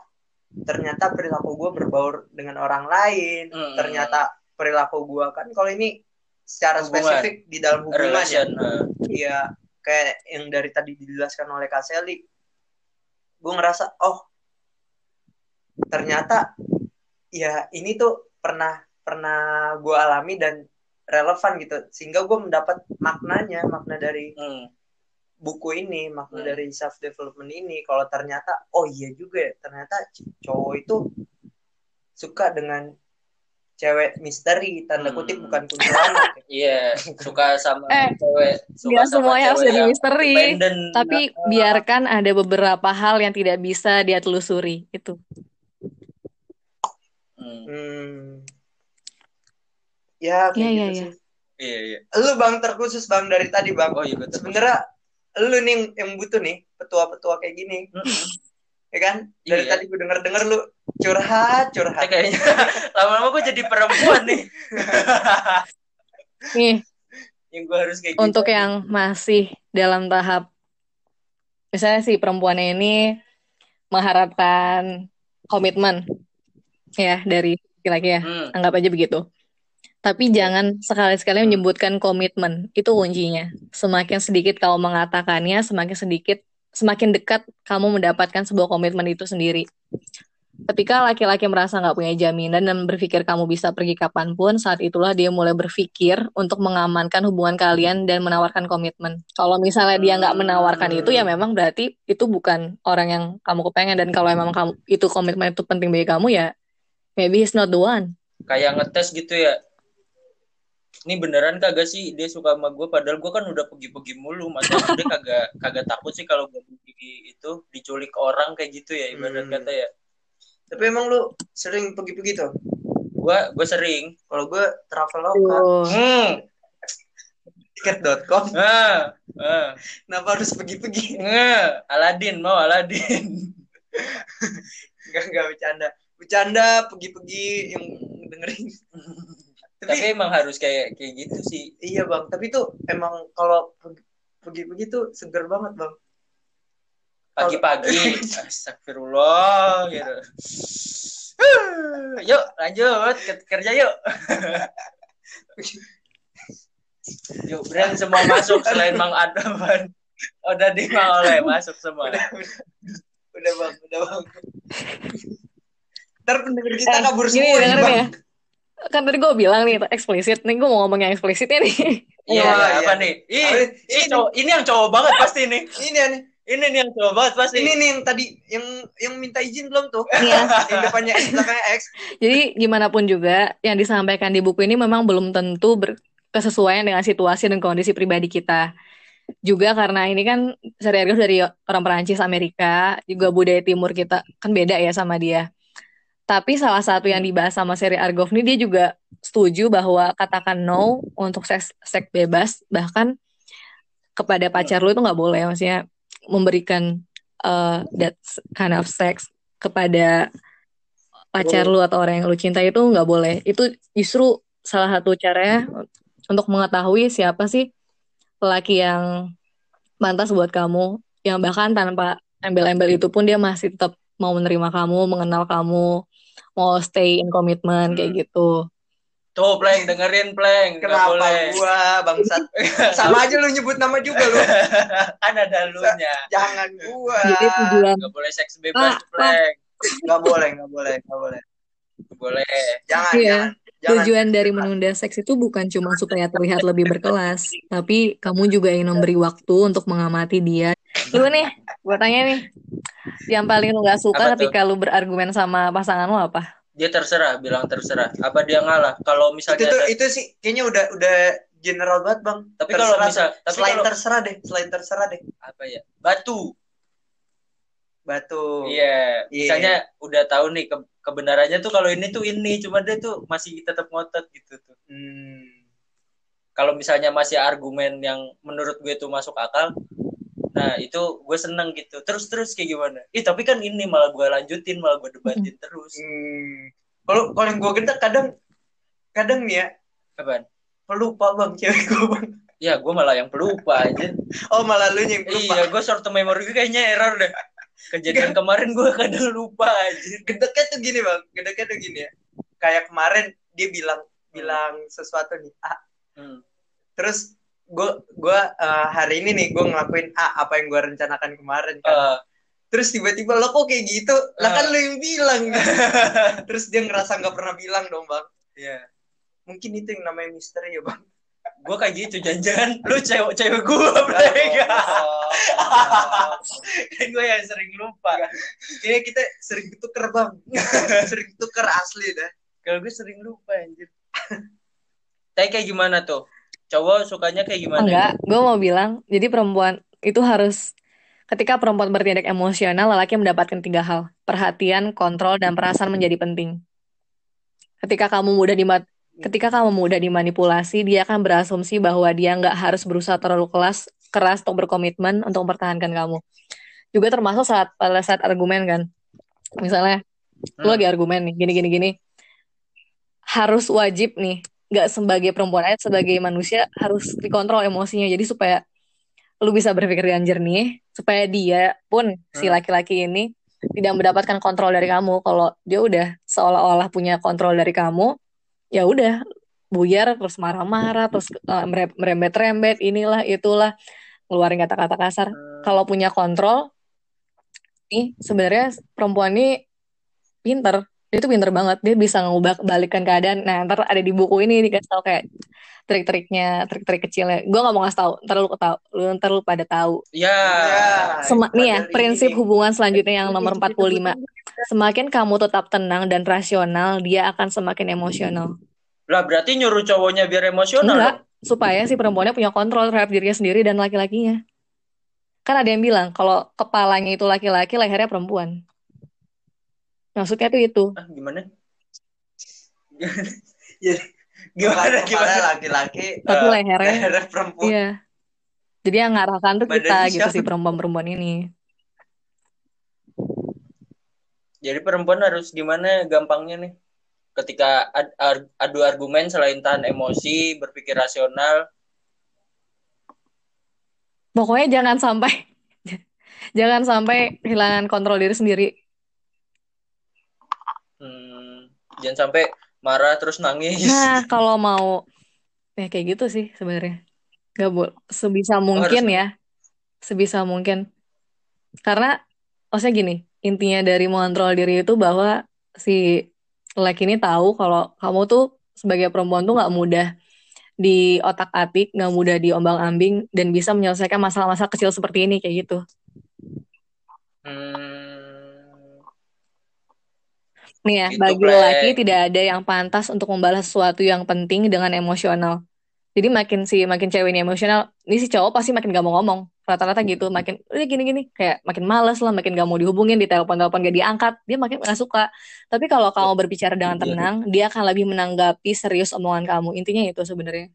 ternyata perilaku gue berbaur dengan orang lain. Hmm. Ternyata perilaku gue kan kalau ini secara Hubungan. spesifik di dalam hubungan ya. relation. eh. Iya, kayak yang dari tadi dijelaskan oleh Kak Seli. Gue ngerasa, oh, ternyata ya ini tuh pernah pernah gue alami dan relevan gitu. Sehingga gue mendapat maknanya, makna dari Hmm. Buku ini, makna Hmm. dari self development ini. Kalau ternyata, oh iya juga ya, ternyata cowok itu suka dengan cewek misteri, tanda kutip Hmm. bukan kuntilanak. Iya, suka sama Eh, cewek. Suka sama semuanya harus cewek jadi misteri. Tapi biarkan ada beberapa hal yang tidak bisa dia telusuri. Itu. Hmm. Hmm. Ya, kayak Iya, gitu iya, sih. Iya, iya. Lu bang terkhusus bang dari tadi bang. Oh iya betul. Sebenarnya lu nih yang- butuh nih petua-petua kayak gini, ya kan? Dari Iya. tadi gue denger-denger lu curhat, Eh, curhat. kayaknya lama-lama gue jadi perempuan nih. Nih, yang gue harus kayak untuk gitu. yang masih dalam tahap misalnya si perempuannya ini mengharapkan komitmen ya dari laki-laki ya Hmm. anggap aja begitu tapi jangan sekali-sekali Hmm. menyebutkan komitmen itu kuncinya semakin sedikit kamu mengatakannya semakin sedikit semakin dekat kamu mendapatkan sebuah komitmen itu sendiri ketika laki-laki merasa nggak punya jaminan dan berpikir kamu bisa pergi kapan pun, saat itulah dia mulai berpikir untuk mengamankan hubungan kalian dan menawarkan komitmen. Kalau misalnya dia nggak menawarkan itu, ya memang berarti itu bukan orang yang kamu kepengen. Dan kalau emang kamu itu komitmen itu penting bagi kamu, ya maybe he's not the one. Kayak ngetes gitu ya. Ini beneran kagak sih dia suka sama gue padahal gue kan udah pergi-pergi mulu masa dia kagak kagak takut sih kalau gue pergi itu diculik orang kayak gitu ya ibarat Hmm. kata ya Tapi emang lu sering pergi-pergi tuh? gue gue sering Kalau gue traveloka, Tuh. hmm tiket.com, ah ah kenapa harus pergi-pergi? ah. Aladin mau Aladin Enggak, enggak bercanda. Bercanda, pergi-pergi yang dengerin. Tapi Tapi emang harus kayak kayak gitu sih iya bang, tapi tuh emang kalau pergi- pergi-pergi tuh seger banget bang. pagi-pagi astagfirullah gitu yuk lanjut ke- kerja yuk yuk brand semua masuk selain Mang Adaman udah di Mang Oleh masuk semua Udah, udah, udah bang, udah bang. Ntar pendengar kita kabur semua nih dengerin bang. ya. Kan tadi gue bilang nih, eksplisit. Nih gue mau ngomong yang eksplisitnya nih. iya iya, iya. apa nih ih Oh, ih, ini. cowok- ini yang cowok banget pasti nih Ini nih, ini nih yang cowok banget pasti ini nih yang tadi yang yang minta izin belum tuh? Iya. yang depannya X, belakangnya X. Jadi gimana pun juga yang disampaikan di buku ini memang belum tentu berkesesuaian dengan situasi dan kondisi pribadi kita. Juga karena ini kan seri dari orang Perancis Amerika, juga budaya timur kita kan beda ya sama dia. Tapi salah satu yang dibahas sama seri Argov ini dia juga setuju bahwa katakan no untuk seks, seks bebas bahkan kepada pacar lu itu nggak boleh. Maksudnya memberikan uh, that kind of sex kepada pacar lu atau orang yang lu cintai itu nggak boleh. Itu justru salah satu caranya untuk mengetahui siapa sih lelaki yang pantas buat kamu, yang bahkan tanpa embel-embel itu pun dia masih tetap mau menerima kamu, mengenal kamu, mau stay in komitmen kayak gitu. tuh pleng dengerin pleng Kenapa boleh gua bangsat? Sama aja lu nyebut nama juga lu. kan ada lunya Jangan gua. Jadi tujuan nggak boleh seks bebas Ah, pleng Nggak boleh, nggak boleh, nggak boleh. Nggak boleh Jangan, Iya. jangan. Jangan. tujuan dari menunda seks itu bukan cuma supaya terlihat lebih berkelas, tapi kamu juga ingin memberi waktu untuk mengamati dia. Lu nih, gua tanya nih, yang paling lu gak suka Apa tuh? ketika lu berargumen sama pasangan lu apa? dia terserah bilang terserah. Apa dia ngalah? Kalau itu misalnya tuh ada- itu sih kayaknya udah udah general banget bang. Tapi kalau Terserah misal- tapi selain kalau- terserah deh selain terserah deh. Apa ya? Batu. Batu. Iya. Iya. misalnya udah tahu nih ke- kebenarannya tuh kalau ini tuh ini cuma dia tuh masih tetap ngotot gitu tuh. Hmm. kalau misalnya masih argumen yang menurut gue tuh masuk akal nah itu gue seneng gitu terus terus kayak gimana ih tapi kan ini malah gue lanjutin malah gue debatin terus Hmm. Kalau kalau yang gue gede kadang kadang nih ya apaan pelupa bang cewek gue bang. ya gue malah yang pelupa aja Oh malah lu yang pelupa. iya gue short memory gue kayaknya error deh kejadian kemarin gue kadang lupa aja Gedeknya tuh gini bang, gedeknya tuh gini ya. Kayak kemarin dia bilang bilang sesuatu nih A. Hmm. Terus gue gue eh, hari ini nih gue ngelakuin A apa yang gue rencanakan kemarin kan. Eh, Terus tiba-tiba lo kok kayak gitu? Lah kan Ah. lo yang bilang. Terus dia ngerasa nggak pernah bilang dong bang. Iya. Mungkin itu yang namanya misteri ya bang. gue kayak gitu jangan-jangan lu cewek cewek gue mereka kan gue yang sering lupa Kayaknya kita sering tuker bang. sering tuker asli dah. kalau gue sering lupa anjir tapi kayak gimana tuh cowok sukanya kayak gimana Enggak, gue mau bilang, jadi perempuan itu harus ketika perempuan bertindak emosional, lelaki mendapatkan tiga hal. Perhatian, kontrol, dan perasaan menjadi penting. Ketika kamu mudah dima- ketika kamu mudah dimanipulasi, dia akan berasumsi bahwa dia nggak harus berusaha terlalu keras keras untuk berkomitmen untuk mempertahankan kamu. Juga termasuk saat pada saat argumen kan. Misalnya, lu Hmm. lagi argumen nih, gini gini gini. Harus wajib nih, nggak sebagai perempuan aja, sebagai manusia harus dikontrol emosinya. Jadi supaya lu bisa berpikir dengan jernih, supaya dia pun si Hmm. laki-laki ini tidak mendapatkan kontrol dari kamu. Kalau dia udah seolah-olah punya kontrol dari kamu, ya udah buyar terus marah-marah terus mere- merembet-rembet inilah itulah ngeluarin kata-kata kasar. Hmm. Kalau punya kontrol, nih sebenarnya perempuan ini pinter. Dia tuh pinter banget. Dia bisa ngubah balikkan keadaan. Nah, ntar ada di buku ini dikasih tau kayak trik-triknya, trik-trik kecilnya. Gue gak mau ngasih tahu. Ntar lu tahu, lu ntar lu pada tahu. ya. Sema- nih ya, prinsip hubungan selanjutnya yang nomor 45. Semakin kamu tetap tenang dan rasional, dia akan semakin emosional. lah berarti nyuruh cowoknya biar emosional Enggak, dong supaya si perempuannya punya kontrol terhadap dirinya sendiri dan laki-lakinya. Kan ada yang bilang, kalau kepalanya itu laki-laki, lehernya perempuan. Maksudnya tuh itu. ah gimana Ya, gimana gimana laki-laki, Tapi Eh, lehernya, lehernya perempuan. iya. Jadi yang ngarahkan tuh kita Badannya gitu siapa? si perempuan-perempuan ini. jadi perempuan harus gimana gampangnya nih ketika ad- ar- adu argumen selain tahan emosi berpikir rasional Pokoknya jangan sampai jangan sampai kehilangan kontrol diri sendiri. hmm, jangan sampai marah terus nangis Nah, kalau mau ya kayak gitu sih sebenarnya. Gak boleh sebisa mungkin ya. Sebisa mungkin. Karena maksudnya gini, intinya dari mengontrol diri itu bahwa si laki ini tahu kalau kamu tuh sebagai perempuan tuh nggak mudah di otak-atik, nggak mudah diombang-ambing dan bisa menyelesaikan masalah-masalah kecil seperti ini kayak gitu. hmm, Nih ya, Gitu, bagi Plek. lelaki tidak ada yang pantas untuk membalas sesuatu yang penting dengan emosional. Jadi makin si makin cewek ini emosional, ini si cowok pasti makin gak mau ngomong. Rata-rata gitu, makin udah gini-gini, kayak makin males lah, makin gak mau dihubungin, di telepon-telepon gak diangkat, dia makin gak suka. Tapi kalau kamu berbicara dengan Iya. tenang, dia akan lebih menanggapi serius omongan kamu. Intinya itu sebenarnya.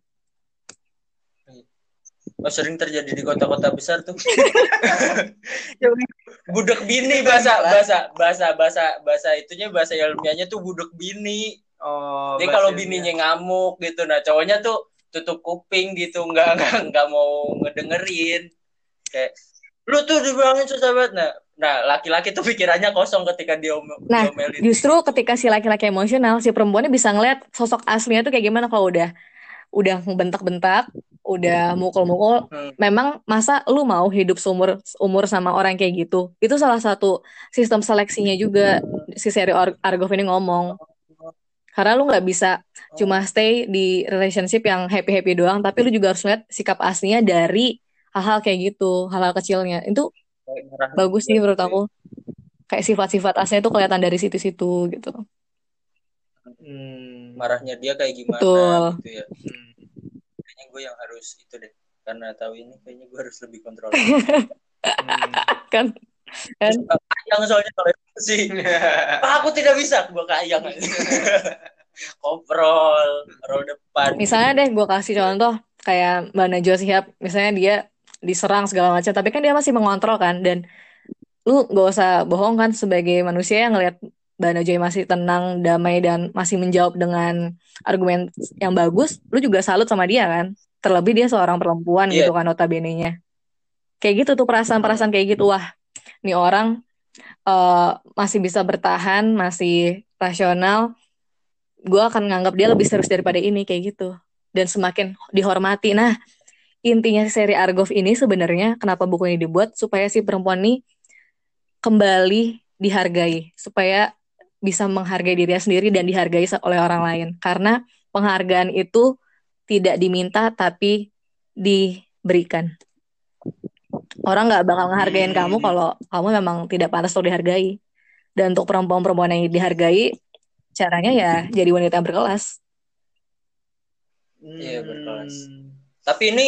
Oh sering terjadi di kota-kota besar tuh budek bini bahasa bahasa bahasa bahasa bahasa itunya bahasa ilmiahnya tuh budek bini Oh, Jadi kalau bininya ngamuk gitu, nah cowoknya tuh tutup kuping gitu, nggak nggak nggak mau ngedengerin. Kayak lu tuh dibilangin susah banget. Nah, nah laki-laki tuh pikirannya kosong ketika dia Nah, diomelin. Justru ketika si laki-laki emosional, si perempuannya bisa ngeliat sosok aslinya tuh kayak gimana kalau udah udah bentak-bentak, udah mukul-mukul. Hmm. Memang masa lu mau hidup seumur umur sama orang kayak gitu? Itu salah satu sistem seleksinya juga si seri Ar- Argov ini ngomong. Karena lu nggak bisa cuma stay di relationship yang happy-happy doang, tapi lu juga harus lihat sikap aslinya dari hal-hal kayak gitu, hal-hal kecilnya. Itu bagus sih menurut aku. Kayak sifat-sifat aslinya tuh kelihatan dari situ-situ gitu. Hmm. marahnya dia kayak gimana Betul. gitu ya Hmm. Gue yang harus itu deh. Karena tahu ini kayaknya gue harus lebih kontrol. Hmm. kan. Kan yang soalnya kalau sih. Ah, aku tidak bisa gue kayang. Koprol roll depan. Misalnya deh gue kasih contoh kayak Mbak Najwa Shihab. Misalnya dia diserang segala macam tapi kan dia masih mengontrol kan. Dan lu gak usah bohong kan sebagai manusia yang ngelihat Mbak Najwa masih tenang damai dan masih menjawab dengan argumen yang bagus lu juga salut sama dia kan? Terlebih dia seorang perempuan Iya. gitu kan notabene-nya. Kayak gitu tuh perasaan-perasaan kayak gitu. Wah nih orang eh, masih bisa bertahan masih rasional. Gue akan nganggap dia lebih serius daripada ini kayak gitu. Dan semakin dihormati. Nah intinya seri Argov ini sebenarnya kenapa buku ini dibuat? Supaya si perempuan ini kembali dihargai. Supaya bisa menghargai dirinya sendiri dan dihargai oleh orang lain karena penghargaan itu tidak diminta tapi diberikan orang nggak bakal ngehargain Hmm. kamu kalau kamu memang tidak pantas untuk dihargai dan untuk perempuan-perempuan yang dihargai caranya ya jadi wanita yang berkelas Iya, berkelas. Hmm. tapi ini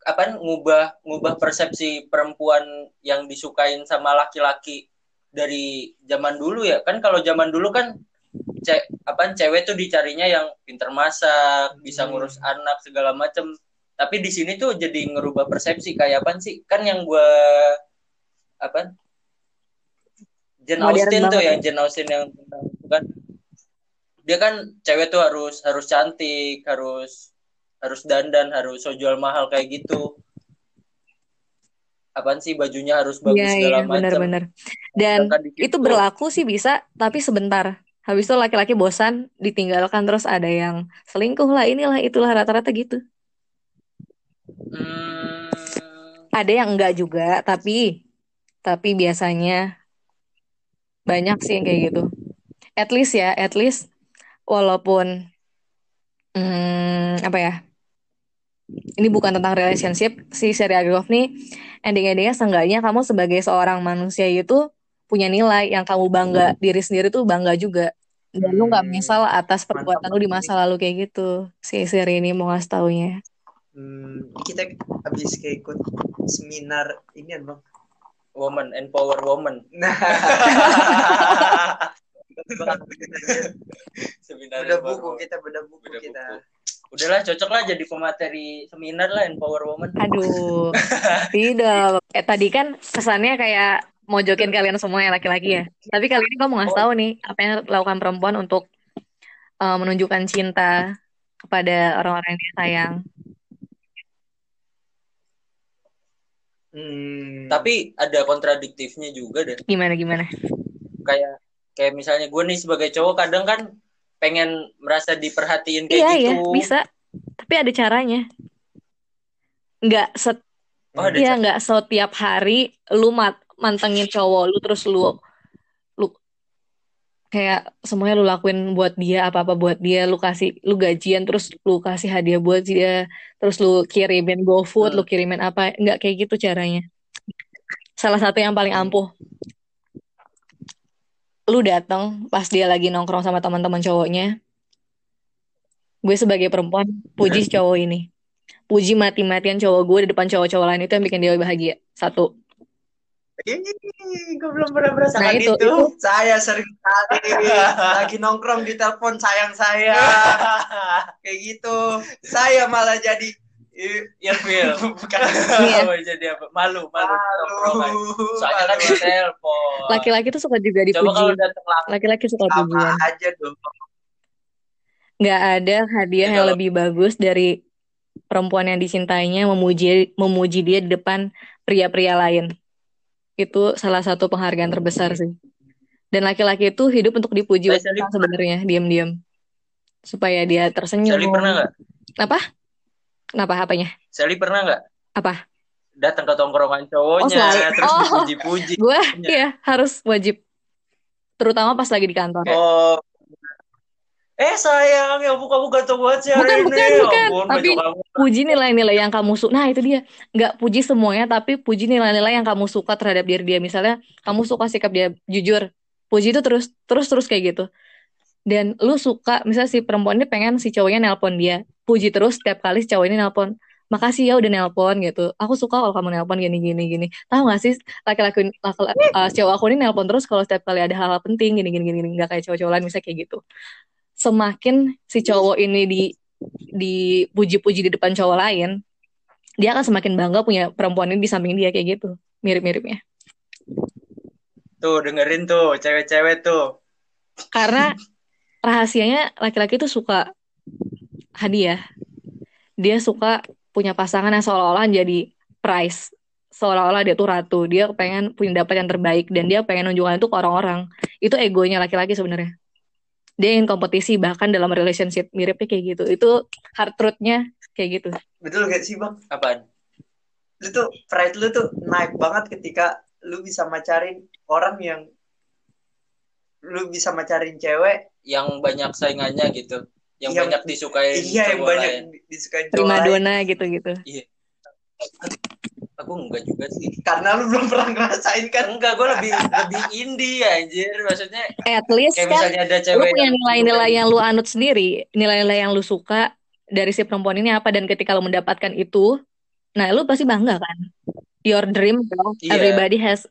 apa ngubah ngubah persepsi perempuan yang disukain sama laki-laki dari zaman dulu ya. Kan kalau zaman dulu kan ce apa cewek tuh dicarinya yang pinter masak bisa Hmm. ngurus anak segala macem. Tapi di sini tuh jadi ngerubah persepsi. Kayak apa sih? Kan yang gua apa Jane Modern Austen tuh yang ya. Jane Austen yang tentang itu kan. Dia kan cewek tuh harus harus cantik harus harus dandan harus so jual mahal kayak gitu apaan sih bajunya harus bagus Iya, segala iya, macam benar-benar. Dan itu berlaku sih bisa, tapi sebentar. Habis itu laki-laki bosan, ditinggalkan terus ada yang selingkuh lah, inilah itulah rata-rata gitu. Hmm, Ada yang enggak juga, tapi tapi biasanya banyak sih yang kayak gitu. At least ya, at least walaupun hmm, apa ya? Ini bukan tentang relationship, si serial Golf nih. Ending-endingnya seenggaknya kamu sebagai seorang manusia itu punya nilai yang kamu bangga diri sendiri tuh bangga juga. Dan lu nggak Hmm. menyesal atas perbuatan Mantap lu di masa lalu kayak gitu. Si seri ini mau ngasih taunya. Hmm, kita habis kayak ikut seminar ini bang. woman empower woman. Nah, seminar beda buku kita, beda buku Beda kita. buku. udahlah cocok lah jadi pemateri seminar lah empower woman. Aduh. Tidak. Eh tadi kan kesannya kayak mojokin kalian semua ya laki-laki ya. Tapi kali ini kamu mau ngasih tahu nih apa yang dilakukan perempuan untuk eh, menunjukkan cinta kepada orang-orang yang dia sayang. Hmm. tapi ada kontradiktifnya juga deh. Gimana gimana? Kayak kayak misalnya gue nih sebagai cowok kadang kan pengen merasa diperhatiin kayak iya gitu. iya bisa. Tapi ada caranya. Nggak set Oh, Iya nggak setiap hari lu mat mantengin cowok lu terus lu lu kayak semuanya lu lakuin buat dia apa apa buat dia lu kasih lu gajian terus lu kasih hadiah buat dia terus lu kirimin GoFood Hmm. lu kirimin apa nggak kayak gitu caranya. Salah satu yang paling ampuh lu datang pas dia lagi nongkrong sama teman-teman cowoknya gue sebagai perempuan puji cowok ini puji mati-matian cowok gue di depan cowok-cowok lain itu yang bikin dia bahagia satu Ih, gue belum pernah merasakan Nah, itu- itu, itu. Saya sering kali lagi nongkrong di telepon sayang saya. Kayak gitu. Saya malah jadi ya Phil bukan. Iya. Oh, jadi apa? Malu malu. Malu. soalnya kan di telepon. Laki-laki tuh suka juga coba kalau dipuji datang laki-laki suka Apa pujian. aja dong. nggak ada hadiah Ya, yang kalau- lebih bagus dari perempuan yang dicintainya memuji memuji dia di depan pria-pria lain. Itu salah satu penghargaan terbesar sih. Dan laki-laki itu hidup untuk dipuji sebenarnya? Diam-diam. Supaya dia tersenyum. Sally pernah nggak? Apa kenapa apanya Sally pernah nggak apa datang ke tongkrongan cowoknya Oh, selalu. terus Oh. dipuji-puji gue ya harus wajib terutama pas lagi di kantor Oh, eh sayang ya buka buka tuh buat si Bukan, bukan, ini bukan. ampun, Tapi- baju kamu puji nilai-nilai yang kamu suka. Nah, itu dia. Nggak puji semuanya, tapi puji nilai-nilai yang kamu suka terhadap diri dia. Misalnya, kamu suka sikap dia jujur. Puji itu terus, terus, terus kayak gitu. dan lu suka misalnya si perempuan ini pengen si cowoknya nelpon dia puji terus setiap kali si cowok ini nelpon makasih ya udah nelpon gitu. Aku suka kalau kamu nelpon gini gini gini. Tahu gak sih laki-laki laki, uh, cowok aku ini nelpon terus kalau setiap kali ada hal-hal penting gini gini gini nggak kayak cowok-cowok lain misalnya kayak gitu. Semakin si cowok ini di dipuji-puji di depan cowok lain dia akan semakin bangga punya perempuan ini di samping dia kayak gitu. Mirip-miripnya. Tuh dengerin tuh cewek-cewek tuh. Karena rahasianya laki-laki tuh suka hadiah. Dia suka punya pasangan yang seolah-olah jadi prize. Seolah-olah dia tuh ratu. Dia pengen punya dapat yang terbaik dan dia pengen nunjukkan itu ke orang-orang. Itu egonya laki-laki sebenarnya. Dia ingin kompetisi bahkan dalam relationship miripnya kayak gitu. Itu hard truth-nya kayak gitu. Betul gak sih bang? apaan Lu tuh pride lu tuh naik banget ketika lu bisa macarin orang yang lu bisa macarin cewek yang banyak saingannya gitu yang Yang- banyak disukai iya yang banyak lain. disukai cowok Prima lain. dona gitu-gitu. aku enggak juga sih karena lu belum pernah ngerasain kan enggak gue lebih lebih indie anjir maksudnya At least kayak kan misalnya ada lu cewek punya yang nilai-nilai yang lu anut sendiri, nilai-nilai yang lu suka dari si perempuan ini apa dan ketika lu mendapatkan itu, nah lu pasti bangga kan. Your dream girl, Iya. everybody has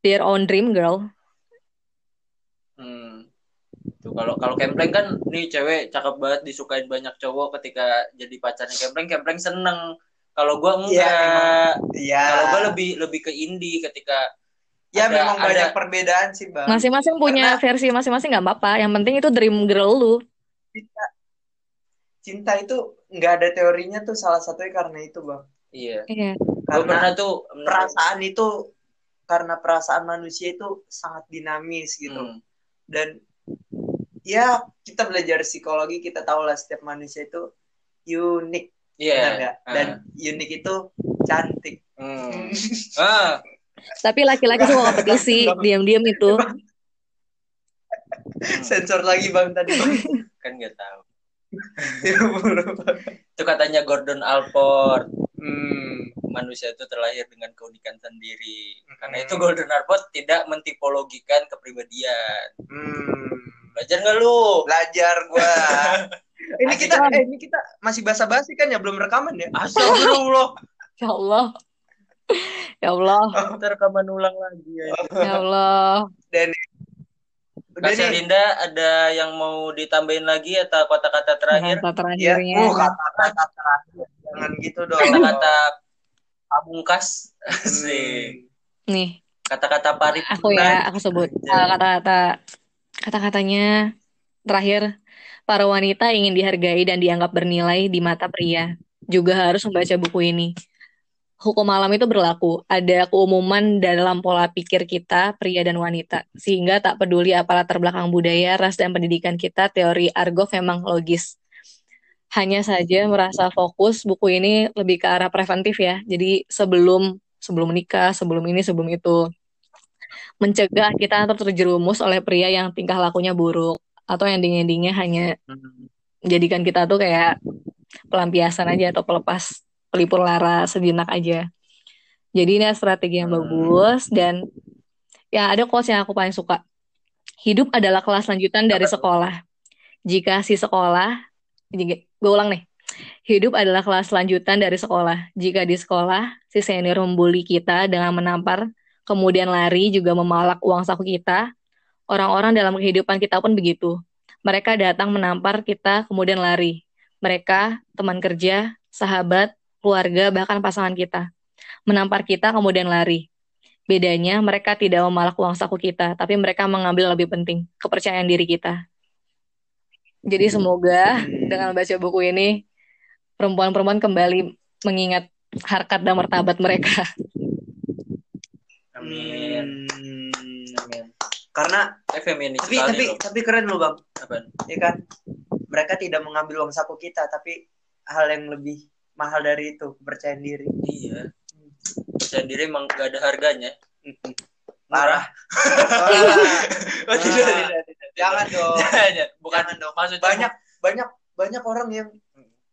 their own dream girl. Tuh kalau kalau Kempleng kan nih cewek cakep banget disukain banyak cowok ketika jadi pacarnya Kempleng, Kempleng seneng. Kalau gua Iya, enggak. iya Kalau gua lebih lebih ke indie ketika ya ada- memang ada- banyak perbedaan sih bang Masing-masing punya versi masing-masing nggak apa-apa. Yang penting itu dream girl lu. cinta cinta itu nggak ada teorinya tuh salah satunya karena itu bang iya. Iya. Karena pernah tuh perasaan itu karena perasaan manusia itu sangat dinamis gitu Hmm. dan ya kita belajar psikologi kita tahu lah setiap manusia itu unik Iya. benar nggak? Ah. dan unik itu cantik Hmm. Ah, Tapi laki-laki suka kompetisi, diam-diam itu. sensor lagi bang tadi bang kan nggak tahu. Itu katanya Gordon Alport, hmm. manusia itu terlahir dengan keunikan sendiri. Karena Hmm. itu Gordon Alport tidak mentipologikan kepribadian. Hmm. Belajar nggak lu? belajar gua ini kita kan? eh, ini kita masih basa-basi kan ya belum rekaman ya Astagfirullah. Ya Allah. Ya Allah. Kita rekaman ulang lagi ya. Ya Allah. udah Kak Linda ada yang mau ditambahin lagi atau kata-kata terakhir? Kata ya terakhirnya. uh, kata-kata terakhir jangan gitu dong Kata-kata pamungkas. Asik. Nih, Kata-kata pari. aku ya, aku sebut Uh, kata-kata kata-katanya terakhir. Para wanita ingin dihargai dan dianggap bernilai di mata pria. Juga harus membaca buku ini. Hukum alam itu berlaku. Ada keumuman dalam pola pikir kita, pria dan wanita. Sehingga tak peduli apa latar belakang budaya, ras, dan pendidikan kita, teori Argov memang logis. Hanya saja merasa fokus buku ini lebih ke arah preventif ya. Jadi sebelum sebelum menikah, sebelum ini, sebelum itu. Mencegah kita terjerumus oleh pria yang tingkah lakunya buruk. Atau yang dingin-dinginnya hanya Hmm. menjadikan kita tuh kayak pelampiasan aja atau pelepas pelipur lara sejenak aja. Jadi ini strategi yang Hmm. bagus dan ya ada quotes yang aku paling suka. Hidup adalah kelas lanjutan dari sekolah. Jika si sekolah, gue ulang nih. Hidup adalah kelas lanjutan dari sekolah. Jika di sekolah, si senior membuli kita dengan menampar, kemudian lari juga memalak uang saku kita, orang-orang dalam kehidupan kita pun begitu. Mereka datang menampar kita, kemudian lari. Mereka, teman kerja, sahabat, keluarga, bahkan pasangan kita. Menampar kita, kemudian lari. Bedanya, mereka tidak memalak uang saku kita, tapi mereka mengambil lebih penting, kepercayaan diri kita. Jadi semoga dengan baca buku ini, perempuan-perempuan kembali mengingat harkat dan martabat mereka. Amin. Hmm. Amin. karena Eh, feminis tapi tapi loh. tapi keren loh bang Apaan? ya kan mereka tidak mengambil uang saku kita tapi hal yang lebih mahal dari itu kepercayaan diri Iya. Percaya diri emang gak ada harganya. parah Oh, tidak, tidak, tidak. jangan dong Bukan Jangan dong. maksudnya banyak banyak banyak orang yang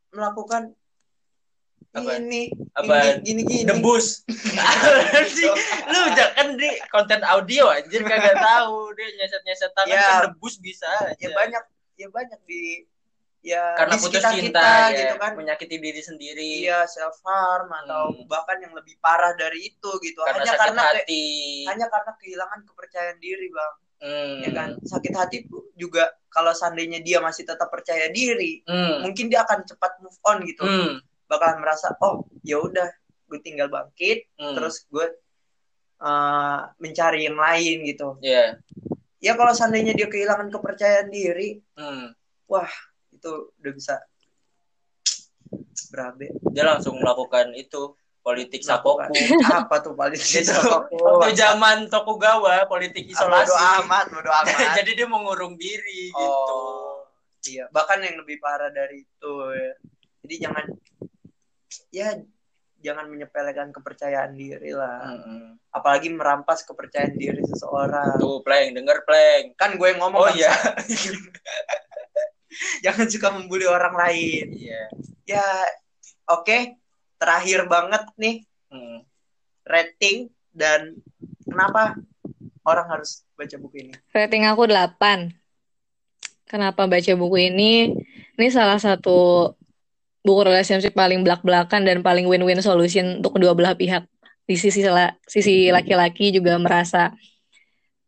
melakukan Apa? ini Apa? gini gini, gini. debus Anjing, lu jangan di konten audio anjir kagak tahu dia nyeset nyeset tangan Ya. kan debus bisa aja. ya banyak ya banyak di ya karena di putus cinta kita ya, gitu kan menyakiti diri sendiri iya self harm atau Hmm. bahkan yang lebih parah dari itu gitu karena hanya karena ke- hati hanya karena kehilangan kepercayaan diri bang Hmm. ya kan sakit hati juga kalau seandainya dia masih tetap percaya diri Hmm. mungkin dia akan cepat move on gitu Hmm. Bakalan merasa oh ya udah gue tinggal bangkit Hmm. terus gue uh, mencari yang lain gitu ya ya kalau seandainya dia kehilangan kepercayaan diri Hmm. itu udah bisa berabe dia langsung melakukan itu politik sakoku apa tuh Gitu. Sakoku. waktu zaman Tokugawa politik isolasi bodo amat bodo amat jadi dia mengurung diri gitu oh iya bahkan yang lebih parah dari itu ya. jadi jangan ya jangan menyepelekan kepercayaan diri lah Mm-mm. apalagi merampas kepercayaan diri seseorang tuh pleng denger pleng kan gue yang ngomong oh Bang. iya jangan suka membuli orang lain iya ya oke terakhir banget nih Hmm. rating dan kenapa orang harus baca buku ini Rating aku 8. Kenapa baca buku ini? Ini salah satu buku relationship paling belak-belakan dan paling win-win solution untuk kedua belah pihak. Di sisi la- sisi laki-laki juga merasa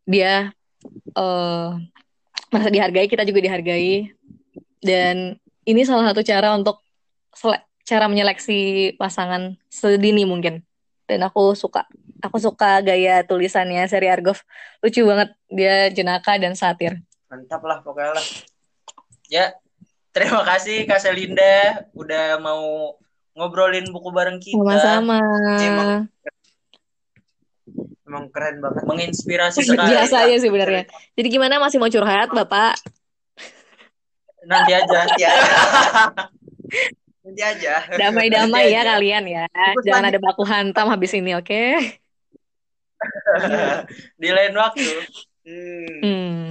dia eh merasa dihargai, kita juga dihargai. Dan ini salah satu cara untuk cara menyeleksi pasangan sedini mungkin. Dan aku suka. Aku suka gaya tulisannya Seri Argov. Lucu banget. Dia jenaka dan satir. mantap lah pokoknya lah ya terima kasih Kak Selinda udah mau ngobrolin buku bareng kita Sama-sama. Emang- emang keren banget menginspirasi sekali Biasa aja sih sebenarnya. Jadi gimana masih mau curhat, Bapak? nanti aja nanti aja nanti aja Damai-damai ya Aja. kalian ya. Ikut Jangan lanjut. ada baku hantam habis ini, oke? di lain waktu Hmm. Hmm.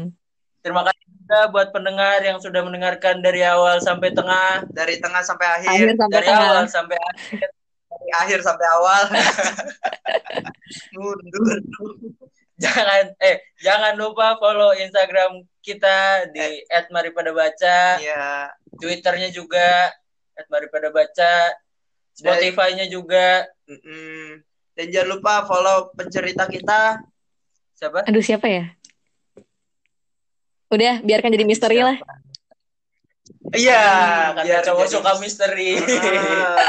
terima kasih juga buat pendengar yang sudah mendengarkan dari awal sampai tengah. Dari tengah sampai akhir. Akhir sampai dari tengah. awal sampai akhir. Dari akhir sampai awal. Mundur. Jangan eh jangan lupa follow Instagram kita di @maripadbaca ya Twitternya juga @maripadbaca Spotify-nya juga. Mm-mm. dan jangan lupa follow pencerita kita. Siapa? Aduh, siapa ya? Udah, biarkan jadi misteri lah. Iya, Hmm, karena biar cowok suka misteri. Ah,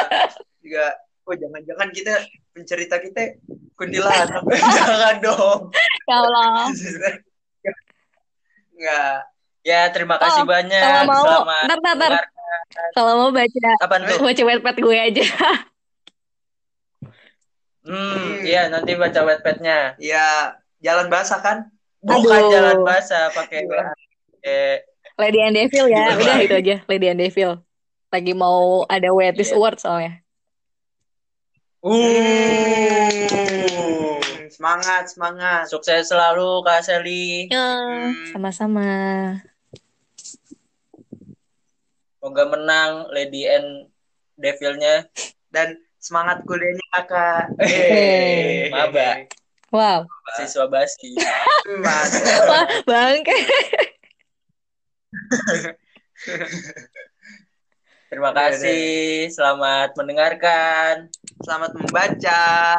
juga oh jangan-jangan kita pencerita kita kuntilanak Jangan dong. Ya Allah. Enggak. Ya, terima kasih Oh, banyak. Kalau mau, Selamat ntar, ntar, ntar. Kalau mau baca, Apaan tuh? baca wetpad gue aja. Hmm, iya nanti baca wetpadnya. Ya, jalan basah kan? Bukan Aduh. jalan basah pakai pakai Lady and Devil ya. Gimana? Udah itu aja, Lady and Devil. Lagi mau ada Wetis Iya. Award soalnya. Uh. Semangat, semangat. Sukses selalu Kak Seli. Ya, Hmm. sama-sama. Semoga menang Lady and Devil-nya. Dan semangat kuliahnya kakak. Eh, maba, Wow. siswa basi. Mas. Wah, bangke. Terima kasih. Selamat mendengarkan. Selamat membaca.